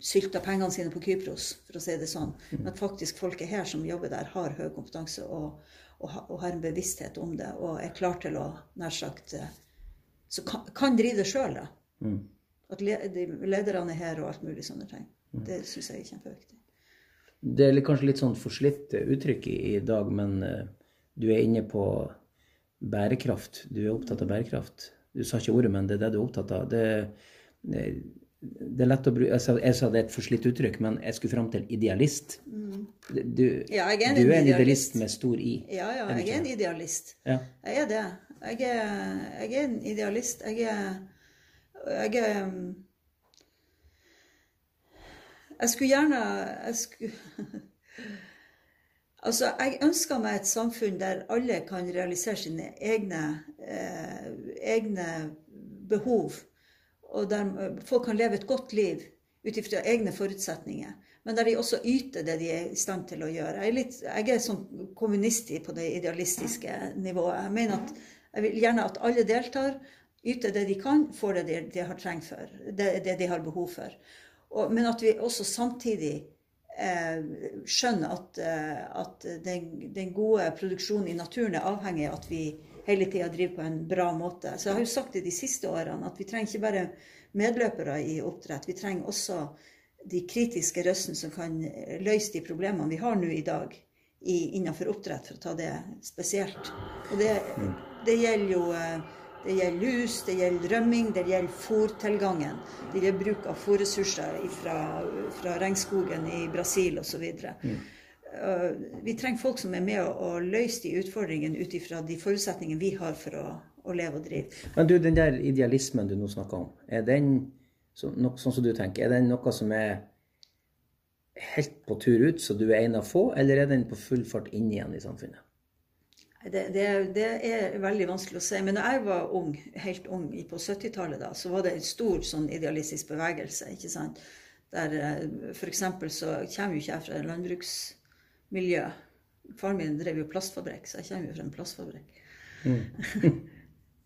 sylter pengene sine på Kypros, for å si det sånn. Men at faktisk folket her som jobber der, har høy kompetanse og, og, og har en bevissthet om det og er klar til å nær sagt Så kan, kan drive det sjøl, da. Mm. At lederne er her og alt mulig sånne ting. Mm. Det syns jeg er kjempeviktig. Det er kanskje litt sånn forslitt uttrykk i, i dag, men uh, du er inne på bærekraft. Du er opptatt av bærekraft. Du sa ikke ordet, men det er det du er opptatt av. Det, det, det er lett å bruke altså, Jeg sa det er et forslitt uttrykk, men jeg skulle fram til idealist. Mm. Du, ja, er en, du er en idealist. med stor I. Ja, ja, jeg er en idealist. Ja. Jeg er det. Jeg er, jeg er en idealist. Jeg er jeg er Jeg skulle gjerne jeg skulle, (laughs) Altså, jeg ønsker meg et samfunn der alle kan realisere sine egne, eh, egne behov. Og der folk kan leve et godt liv ut ifra egne forutsetninger. Men der de også yter det de er i stand til å gjøre. Jeg er, litt, jeg er sånn kommunist på det idealistiske nivået. Jeg mener at jeg vil gjerne at alle deltar, yter det de kan, får det de, de har trengt for. Det, det de har behov for. Og, men at vi også samtidig eh, skjønner at, eh, at den, den, gode produksjonen i naturen er avhengig av at vi hele tida driver på en bra måte. Så jeg har jo sagt det de siste årene at vi trenger ikke bare medløpere i oppdrett. Vi trenger også de kritiske røstene som kan løse de problemene vi har nå i dag i, innenfor oppdrett, for å ta det spesielt. Og det, det gjelder jo eh, det gjelder lus, det gjelder rømming, det gjelder fòrtilgangen. Det gjelder bruk av fôrressurser fra, fra regnskogen i Brasil osv. Uh, vi trenger folk som er med å, å løse de utfordringene ut ifra de forutsetningene vi har for å, å, leve og drive. Men du, den der idealismen du nå snakker om, er den så, no, sånn som du tenker, er den noe som er helt på tur ut, så du er en av få, eller er den på full fart inn igjen i samfunnet? Det, det, det, er veldig vanskelig å si. Men da jeg var ung, helt ung på 70-tallet, da, så var det en stor sånn idealistisk bevegelse. ikke sant? Der for F.eks. så kommer jo ikke jeg fra et landbruksmiljø. Faren min drev jo plastfabrikk, så jeg kommer jo fra en plastfabrikk. Mm. (laughs)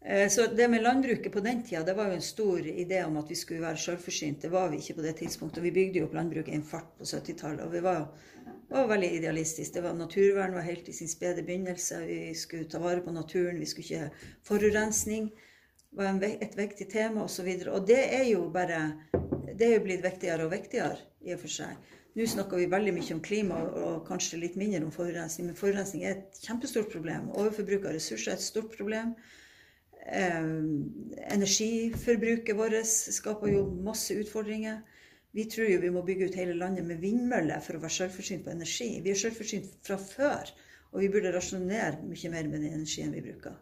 Eh, så det med landbruket på den tida, det var jo en stor idé om at vi skulle være sjølforsynt. Det var vi ikke på det tidspunktet. Vi bygde jo opp landbruket i en fart på 70-tallet. Og vi var var veldig idealistisk. Det var Naturvern var helt i sin spede begynnelse. Vi skulle ta vare på naturen. Vi skulle ikke Forurensning var en, et viktig tema osv. Og, så og det er jo bare Det er jo blitt viktigere og viktigere i og for seg. Nå snakker vi veldig mye om klima og kanskje litt mindre om forurensning. Men forurensning er et kjempestort problem. Overforbruk av ressurser er et stort problem. Eh, energiforbruket vårt skaper jo masse utfordringer. Vi tror jo vi må bygge ut hele landet med vindmøller for å være selvforsynt på energi. Vi er selvforsynt fra før, og vi burde rasjonere mye mer med den energien vi bruker.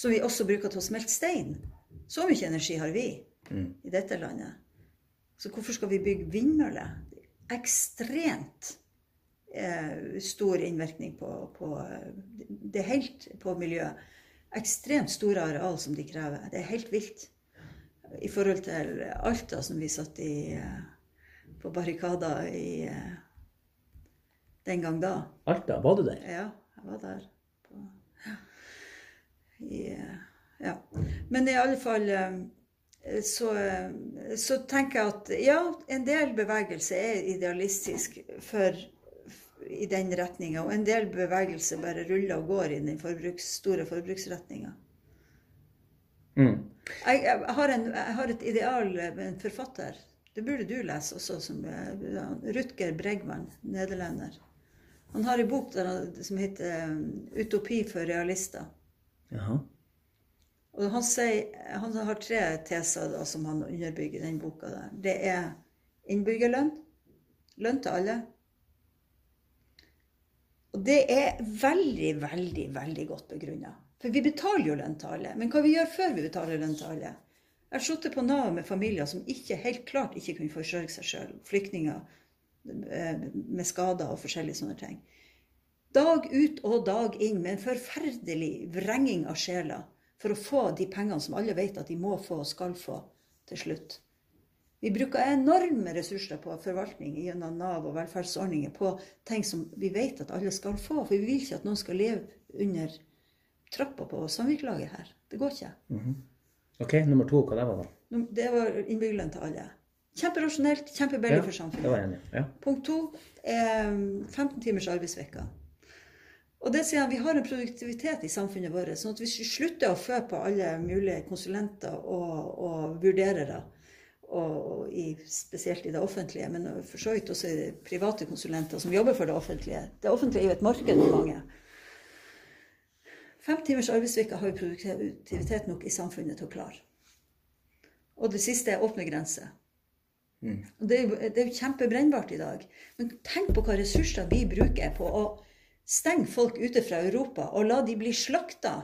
Som vi også bruker til å smelte stein. Så mye energi har vi mm. i dette landet. Så hvorfor skal vi bygge vindmøller? Ekstremt eh, stor innvirkning på, på, Det er helt på miljøet. Ekstremt store areal som de krever. Det er helt vilt i forhold til Alta, som vi satt i på barrikader i den gang da. Alta? Var du der? Ja, jeg var der. På, ja. I, ja. Men i alle fall så, så, tenker jeg at ja, en del bevegelse er idealistisk for, i den retninga, og en del bevegelse bare ruller og går i den forbruks, store forbruksretninga. Mm. Jeg, jeg, har en, jeg, har et ideal med en forfatter. Det burde du lese også. som Rutger Bregman, nederlender. Han har en bok der, som heter 'Utopi for realister'. Jaha. Og han, sier, han har tre teser da, som han underbygger i den boka. der. Det er innbyggerlønn, lønn til alle. Og det er veldig, veldig, veldig godt begrunna. For vi betaler jo lønn til alle. Men hva vi gjør før vi betaler lønn til alle? Jeg har sittet på Nav med familier som ikke, helt klart ikke kunne forsørge seg sjøl. Flyktninger eh, med skader og forskjellige sånne ting. Dag ut og dag inn med en forferdelig vrenging av sjela for å få de pengene som alle vet at de må få og skal få til slutt. Vi bruker enorme ressurser på forvaltning gjennom Nav og velferdsordninger på ting som vi vet at alle skal få. For vi vil ikke at noen skal leve under trappa på samvirkelaget her. Det går ikke. Mm -hmm. Ok, Nummer to, hva det var da? Det var innbyggerlønn til alle. Kjemperasjonelt, kjempebillig Ja, for samfunnet. det var enig. Ja. Punkt to er 15 timers arbeidsveka. Og det sier han, Vi har en produktivitet i samfunnet vårt. sånn at Hvis vi slutter å fø på alle mulige konsulenter og, og vurderere, og, i, spesielt i det offentlige, men for så vidt også i private konsulenter som jobber for det offentlige Det offentlige er jo et marked for mange. Fem timers arbeidsuke har vi produktivitet nok i samfunnet til å klare. Og det siste er åpne grenser. Og Det er, jo, det er jo kjempebrennbart i dag. Men tenk på hva ressurser vi bruker på å stenge folk ute fra Europa og la de bli slakta.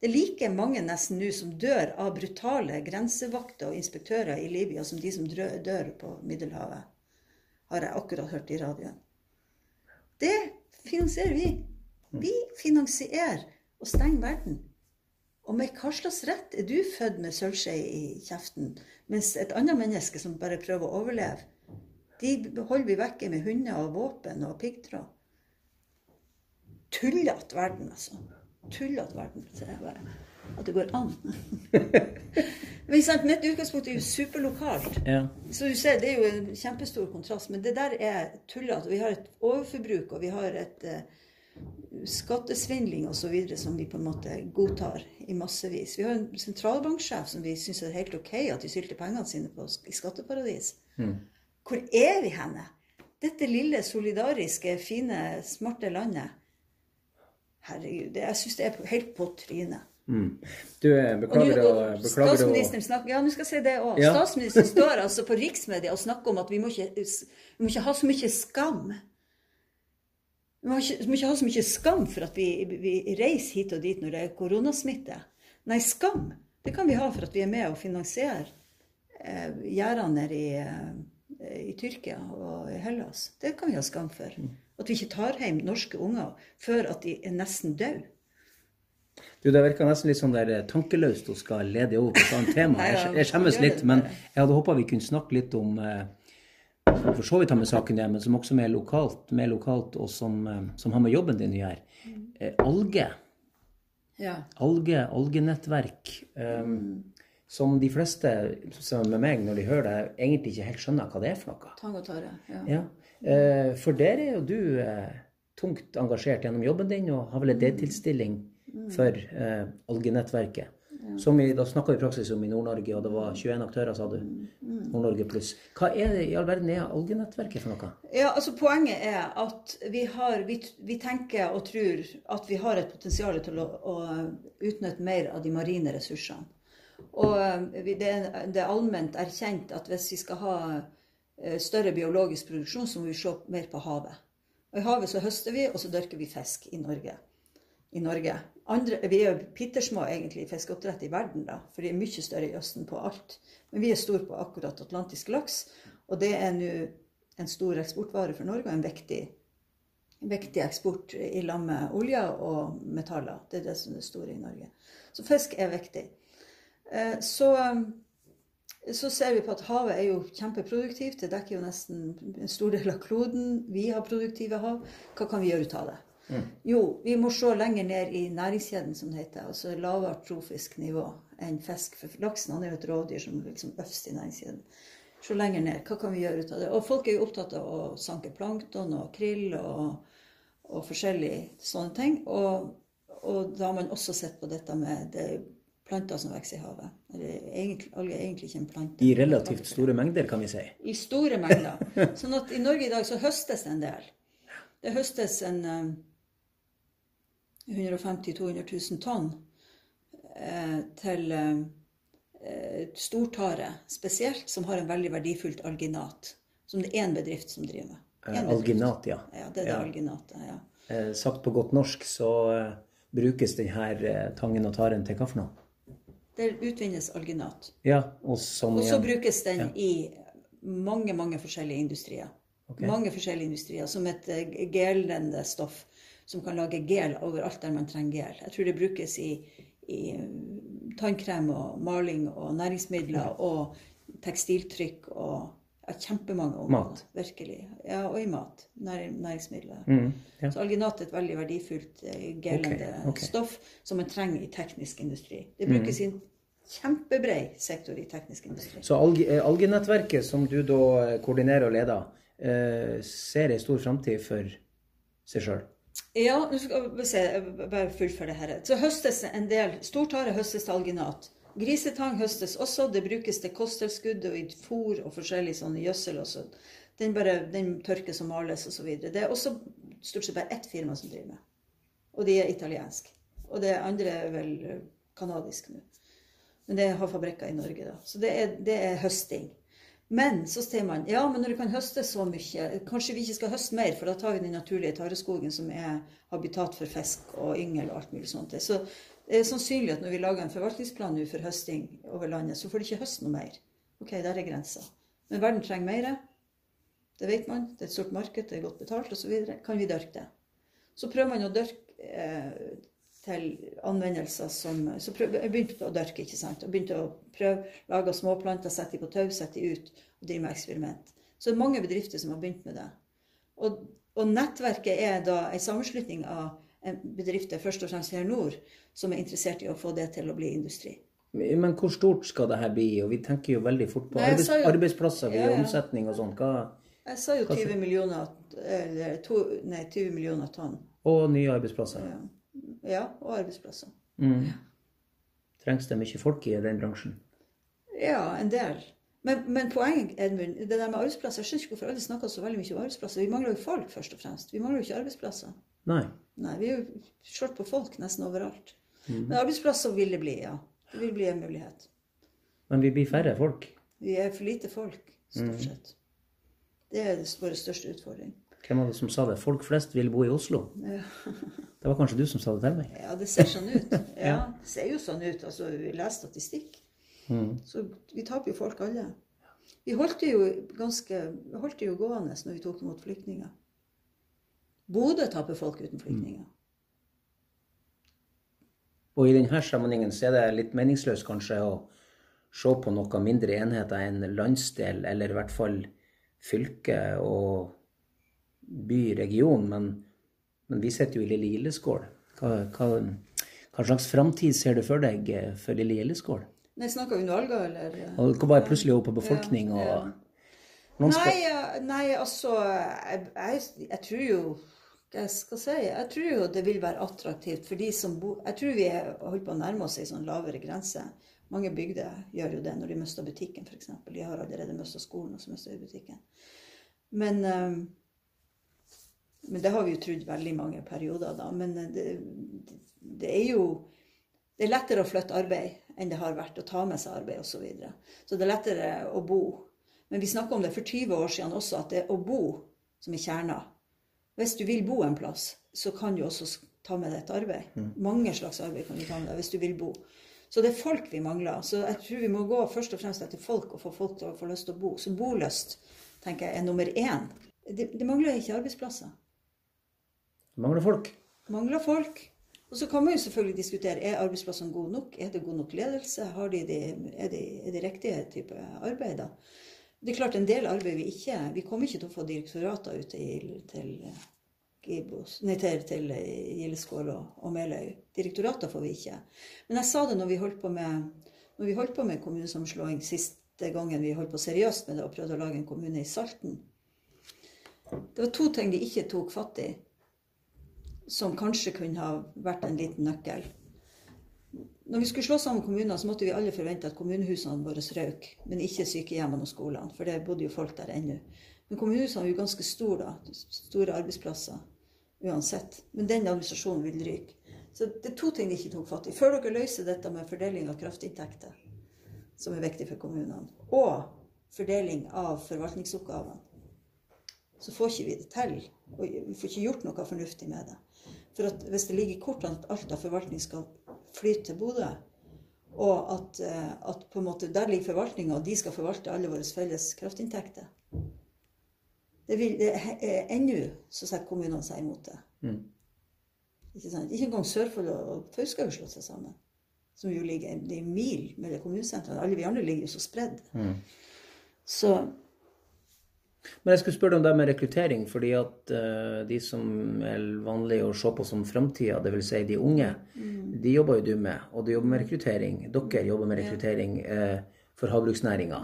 Det er like mange nesten nå som dør av brutale grensevakter og inspektører i Libya som de som dør på Middelhavet, har jeg akkurat hørt i radioen. Det finansierer vi. Vi finansierer å stenge verden. Og med hva slags rett er du født med sølvskje i kjeften, mens et annet menneske som bare prøver å overleve, de holder vi vekke med hunder og våpen og piggtråd? Tullete verden, altså. Tullete verden, sier jeg bare. At det går an. (laughs) Men sant, Mitt utgangspunkt er jo superlokalt. Ja. Så du ser, Det er jo en kjempestor kontrast. Men det der er tullete. Vi har et overforbruk, og vi har et uh, skattesvindling osv. som vi på en måte godtar i massevis. Vi har en sentralbanksjef som vi syns er helt OK at de sylter pengene sine på i skatteparadis. Hvor er vi henne? Dette lille, solidariske, fine, smarte landet. Herregud, jeg syns det er helt på trynet. Du, eh, beklager å statsministeren snakker, ja, nå skal jeg si det også. Ja. Statsministeren står altså på riksmedia og snakker om at vi må ikke, vi må ikke ha så mye skam. Vi må ikke, vi må ikke ha så mye skam for at vi, vi reiser hit og dit når det er koronasmitte. Nei, skam det kan vi ha for at vi er med og finansierer eh, gjerdene nede i, eh, i Tyrkia og i Hellas. Det kan vi ha skam for. At vi ikke tar hjem norske unger før at de er nesten døde. Du, Det virka nesten litt sånn der eh, tankeløst å skal lede over på et annet tema. (laughs) Nei, Jeg, ja, jeg skjemmes litt, men jeg hadde håpa vi kunne snakke litt om eh, som for så vidt har med saken det, men som også mer lokalt, mer lokalt, og som, eh, som har med jobben din å gjøre. Mm. Eh, alge. Ja. Alge, algenettverk. Um, Som de fleste som med meg, når de hører det, egentlig ikke helt skjønner hva det er for noe. Tang og tare. Ja. Ja. Eh, for der er jo du eh, tungt engasjert gjennom jobben din, og har vel en deltidsstilling for eh, algenettverket. Som vi, da snakka vi i praksis om i Nord-Norge, og det var 21 aktører, sa du. Nord-Norge pluss. Hva er det i all verden er algenettverket for noe? Ja, altså Poenget er at vi, har, vi, vi tenker og tror at vi har et potensial til å, å utnytte mer av de marine ressursene. Og eh, det det er allment erkjent at hvis vi skal ha større biologisk produksjon, så må vi se mer på havet. Og I havet så høster vi, og så dyrker vi fisk i Norge. I Norge. Andre, vi er jo pittersmå egentlig i fiskeoppdrett i verden, da, for de er mye større i Østen på alt. Men vi er store på akkurat atlantisk laks, og det er nå en stor eksportvare for Norge og en viktig, viktig eksport i lag med olje og metaller. Det er det som er store i Norge. Så fisk er viktig. Eh, Så, så ser vi på at havet er jo kjempeproduktivt. Det dekker jo nesten en stor del av kloden. Vi har produktive hav. Hva kan vi gjøre ut av det? Jo, vi må se lenger ned i næringskjeden, som det heter. Altså lavere trofisk nivå enn fisk. For laksen han er jo et rådyr som liksom øverst i næringskjeden. Se lenger ned. Hva kan vi gjøre ut av det? Og folk er jo opptatt av å sanke plankton og krill og, og forskjellige sånne ting. Og, og da har man også sett på dette med det planter som vokser i havet. Egentlig, alger er egentlig ikke en plante. I relativt store mengder, kan vi si. I store mengder. (laughs) Sånn at i Norge i dag så høstes det en del. Det høstes en eh, 150 000-200 000 tonn eh, til eh, stortare spesielt, som har en veldig verdifullt alginat. Som det er én bedrift som driver med. Eh, alginat, ja. Ja, det er det Ja. alginatet. ja. Eh, sagt på godt norsk så brukes denne tangen og taren til hva for noe? Der utvinnes alginat. Ja, og som Og så brukes den i mange, mange forskjellige industrier. Okay. Mange forskjellige industrier som et eh, gelende stoff som kan lage gel overalt der man trenger gel. Jeg tror det brukes i, i eh, tannkrem og maling og næringsmidler og tekstiltrykk og ja, kjempemange områder. Mat. Virkelig. Ja, og i mat. Nær, næringsmidler. Mm, ja. Så alginat er et veldig verdifullt eh, gelende okay, okay. stoff som man trenger i teknisk industri. Det Mm. brukes i en kjempebred sektor i teknisk industri. Så alg eh, algenettverket som du da eh, koordinerer og leder, eh, ser ei stor framtid for seg sjøl? Ja, nå skal vi se, bare fullføre det her. Så høstes en del Stortare høstes til alginat. Grisetang høstes også. Det brukes til kosttilskudd og i fôr og forskjellig sånn gjødsel. Den, bare, den tørkes og males osv. Det er også stort sett bare ett firma som driver med. Og de er italiensk. Og det andre er vel canadisk kanadisk nå. Men det har fabrikker i Norge, da. Så det er, det er høsting. Men så ser man ja, men når det kan høste så mye, kanskje vi ikke skal høste mer, for da tar vi den naturlige tareskogen som er habitat for fisk og yngel og alt mulig sånt. Så det er sannsynlig at når vi lager en forvaltningsplan for høsting over landet, så får de ikke høste noe mer. Ok, der er grensa. Men verden trenger mer. Det vet man. Det er et stort marked, det er godt betalt osv. Kan vi dyrke det? Så prøver man å dyrke eh, til anvendelser som Så prøv, jeg begynte å dyrke, ikke sant. Og begynte å prøve, lage småplanter, sette de på tau, sette de ut og drive med eksperiment. Så det er mange bedrifter som har begynt med det. Og, og nettverket er da en sammenslutning av bedrifter, først og fremst her nord, som er interessert i å få det til å bli industri. Men hvor stort skal det her bli? Og vi tenker jo veldig fort på Nei, arbeids jo- arbeidsplasser ved Ja, ja. omsetning og sånn. Jeg sa jo 20 millioner, eller to, nei, 20 millioner tonn. Og nye arbeidsplasser. Ja. ja, og arbeidsplasser. Mm. Trengs det mye folk i den bransjen? Ja, en del. Men, men poenget, Edmund, det der med arbeidsplasser Jeg skjønner ikke hvorfor alle snakker så veldig mye om arbeidsplasser. Vi mangler jo folk, først og fremst. Vi mangler jo ikke arbeidsplasser. Nei. Nei, vi er jo short på folk nesten overalt. Men arbeidsplasser vil det bli, ja. Det vil bli en mulighet. Men vi blir færre folk. Vi er for lite folk, stort sett. Det er vår største utfordring. Hvem var det som sa det? Folk flest vil bo i Oslo. Ja. (laughs) Det var kanskje du som sa det til meg? Ja, det ser sånn ut. (laughs) Ja, det ser jo sånn ut. Altså, vi leser statistikk. Mm. Så vi taper jo folk alle. Vi holdt det jo ganske vi holdt det jo gående når vi tok imot flyktninger. Bodø taper folk uten flyktninger. Og i denne sammenhengen så er det litt meningsløst kanskje å se på noe mindre enheter enn landsdel, eller i hvert fall fylke og by, region. Men, men vi sitter jo i lille Gildeskål. Hva, hva, hva slags framtid ser du for deg eh, for lille Gildeskål? Nei, snakker vi Alga, eller? Og det bare plutselig opp på befolkning og Ja, noen Nei, nei, altså jeg, jeg, jeg tror jo jeg skal si? Jeg tror jo det vil være attraktivt for de som bor Jeg tror vi er holdt på å nærme oss ei sånn lavere grense. Mange bygder gjør jo det når de mister butikken, f.eks. De har allerede mista skolen, og så mister de butikken. Men, eh, men det har vi jo trodd veldig mange perioder, da. Men eh, det, det er jo det er lettere å flytte arbeid enn det har vært å ta med seg arbeid osv. Så, videre. så det er lettere å bo. Men vi snakka om det for 20 år siden også, at det er å bo som er kjerna. Hvis du vil bo en plass, så kan du også ta med deg et arbeid. Mange slags arbeid kan du ta med deg hvis du vil bo. Så det er folk vi mangler. Så jeg tror vi må gå først og fremst etter folk og få folk til å få lyst til å bo. Så bolyst tenker jeg er nummer én. Det, det mangler ikke arbeidsplasser. Det mangler folk. Mangler folk. Og så kan man jo selvfølgelig diskutere er arbeidsplassene gode nok. Er det god nok ledelse? Har de det, er, de, er det riktige type arbeid? Det er klart en del arbeid vi ikke Vi kommer ikke til å få direktorater ut til, til Gibos, nei, til, til Gildeskål og, og Meløy. Direktorater får vi ikke. Men jeg sa det når vi holdt på med, når vi holdt på med kommunesammenslåing siste gangen vi holdt på seriøst med det og prøvde å lage en kommune i Salten. Det var to ting de ikke tok fatt i som kanskje kunne ha vært en liten nøkkel. Når vi skulle slå sammen kommuner, så måtte vi alle forvente at kommunehusene våre røk, men ikke sykehjemmene og skolene, for det bodde jo folk der ennå. Men kommunehusene er jo ganske store, da. Store arbeidsplasser uansett. Men den administrasjonen vil ryke. Så det er to ting de ikke tok fatt i. Før dere løser dette med fordeling av kraftinntekter, som er viktig for kommunene, og fordeling av forvaltningsoppgavene, så får ikke vi det til. Og vi får ikke gjort noe fornuftig med det. For hvis det ligger i kortene at alt av forvaltning skal flyte til Bodø, og at, eh, at på en måte der ligger forvaltninga, og de skal forvalte alle våre felles kraftinntekter det vil, det, eh, Ennå så setter kommunene seg imot det. Mm. Ikke sant? Ikke engang Sørfold og Fauske har slått seg sammen. Som jo ligger er mil mellom kommunesentrene. Alle vi andre ligger jo så spredd. Mm. Så Men jeg skulle spørre deg om det med rekruttering, fordi at uh, de som er vanlig å se på som framtida, dvs. Si de unge, de jobber jo du med. Og de jobber med rekruttering. Dere jobber med rekruttering uh, for havbruksnæringa.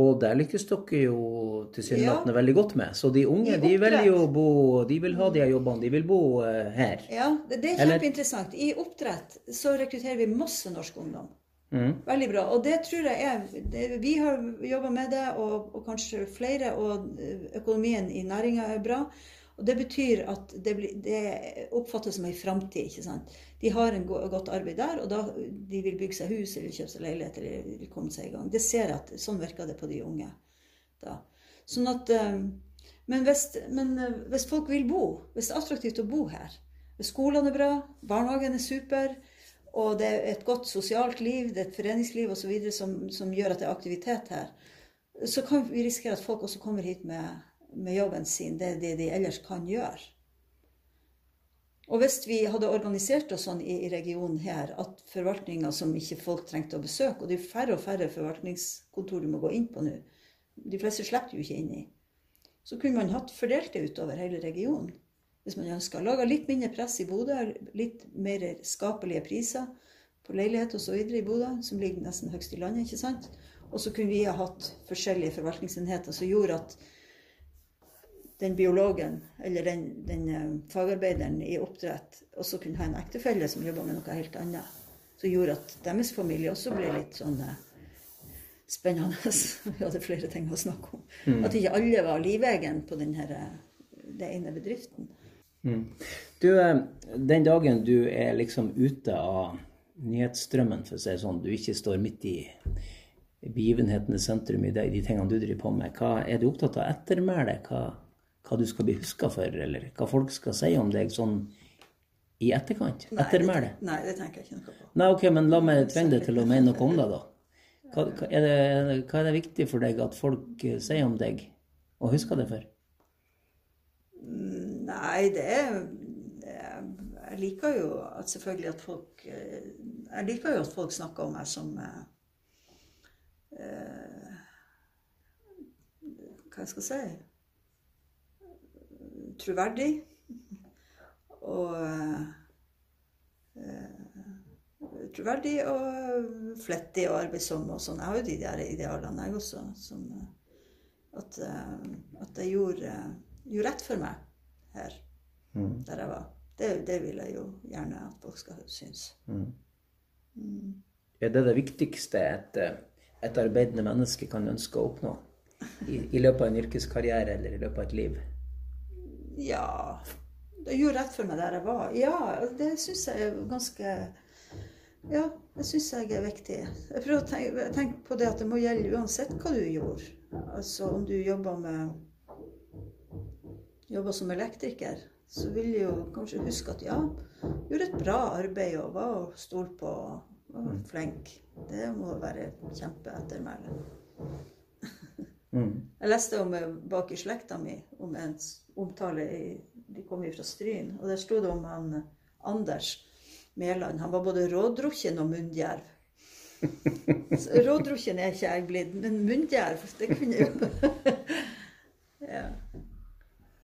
Og der lykkes dere jo tilsynelatende veldig godt med. Så de unge, de vil jo å bo De vil ha de her jobbene. De vil bo uh, her. ja, det, er kjempeinteressant. I oppdrett så rekrutterer vi masse norsk ungdom. Mm. Veldig bra. Og det tror jeg er det, Vi har jobba med det, og, og kanskje flere, og eh, økonomien i næringa er bra. Og det betyr at det, blir, det oppfattes som ei framtid. De har en go godt arbeid der, og da de vil bygge seg hus eller kjøpe seg leilighet eller vil komme seg i gang. Det ser jeg at Sånn virker det på de unge. da. Sånn at, eh, men hvis, men eh, hvis folk vil bo, hvis det er attraktivt å bo her, hvis skolene er bra, barnehagen er super, og det er et godt sosialt liv, det er et foreningsliv osv. Som, som gjør at det er aktivitet her, så kan vi risikere at folk også kommer hit med, med jobben sin, det er det de ellers kan gjøre. Og hvis vi hadde organisert oss sånn i, i regionen her at forvaltninga som ikke folk trengte å besøke, og det er færre og færre forvaltningskontor du må gå inn på nå, de fleste slipper du ikke inn i, så kunne man hatt fordelt det utover hele regionen. Hvis man ønsker. Lager litt mindre press i Bodø, litt mer skapelige priser på leilighet osv. i Bodø, som ligger nesten høgst i landet. ikke sant? Og så kunne vi ha hatt forskjellige forvaltningsenheter som gjorde at den biologen eller den, den eh, fagarbeideren i oppdrett også kunne ha en ektefelle som jobba med noe helt annet. Som gjorde at deres familie også ble litt sånn eh, spennende. (laughs) Vi hadde flere ting å snakke om. At ikke alle var livegen på den her, eh, det ene bedriften. Mm. Du, eh, den dagen du er liksom ute av nyhetsstrømmen, for å si det sånn, du ikke står midt i begivenhetenes sentrum i de, de tingene du driver på med, hva er du opptatt av ettermælet? Hva, hva du skal bli huska for, eller hva folk skal si om deg sånn i etterkant? Ettermælet? nei, det tenker jeg ikke noe på. Nei, ok, men la meg tvinge deg til å mene noe om det, da. Hva, hva, er det, hva er det viktig for deg at folk eh, sier om deg, og husker det for? Nei, det Jeg liker jo at selvfølgelig at folk eh, Jeg liker jo at folk snakker om meg som eh, Hva jeg si Troverdig. Og eh, Troverdig og flettig og arbeidsom og sånn. Jeg har jo de der idealene, jeg også. Som, at, eh, at jeg gjorde, gjorde rett for meg her, Mm. der jeg var. Det, det vil jeg jo gjerne at folk skal synes. Er det det viktigste et, et arbeidende menneske kan ønske å oppnå i, i løpet av en yrkeskarriere eller i løpet av et liv? Ja Det gjorde rett for meg der jeg var. Ja, det syns jeg er ganske Ja, det syns jeg er viktig. Jeg prøver å tenke, tenke på det at det må gjelde uansett hva du gjorde. Altså om du jobber med Jobber som elektriker, så vil jeg jo kanskje huske at ja, gjorde et bra arbeid og var stolt på og var flink. Det må være kjempeettermæle. (laughs) Mm. Jeg leste om eh, bak i slekta mi om en omtale i, De kom jo fra Stryn. Og der sto det om han eh, Anders Mæland. Han var både rådrukken og munndjerv. (laughs) Rådrukken er ikke jeg blitt, men munndjerv, det kunne jeg jo (laughs) Ja.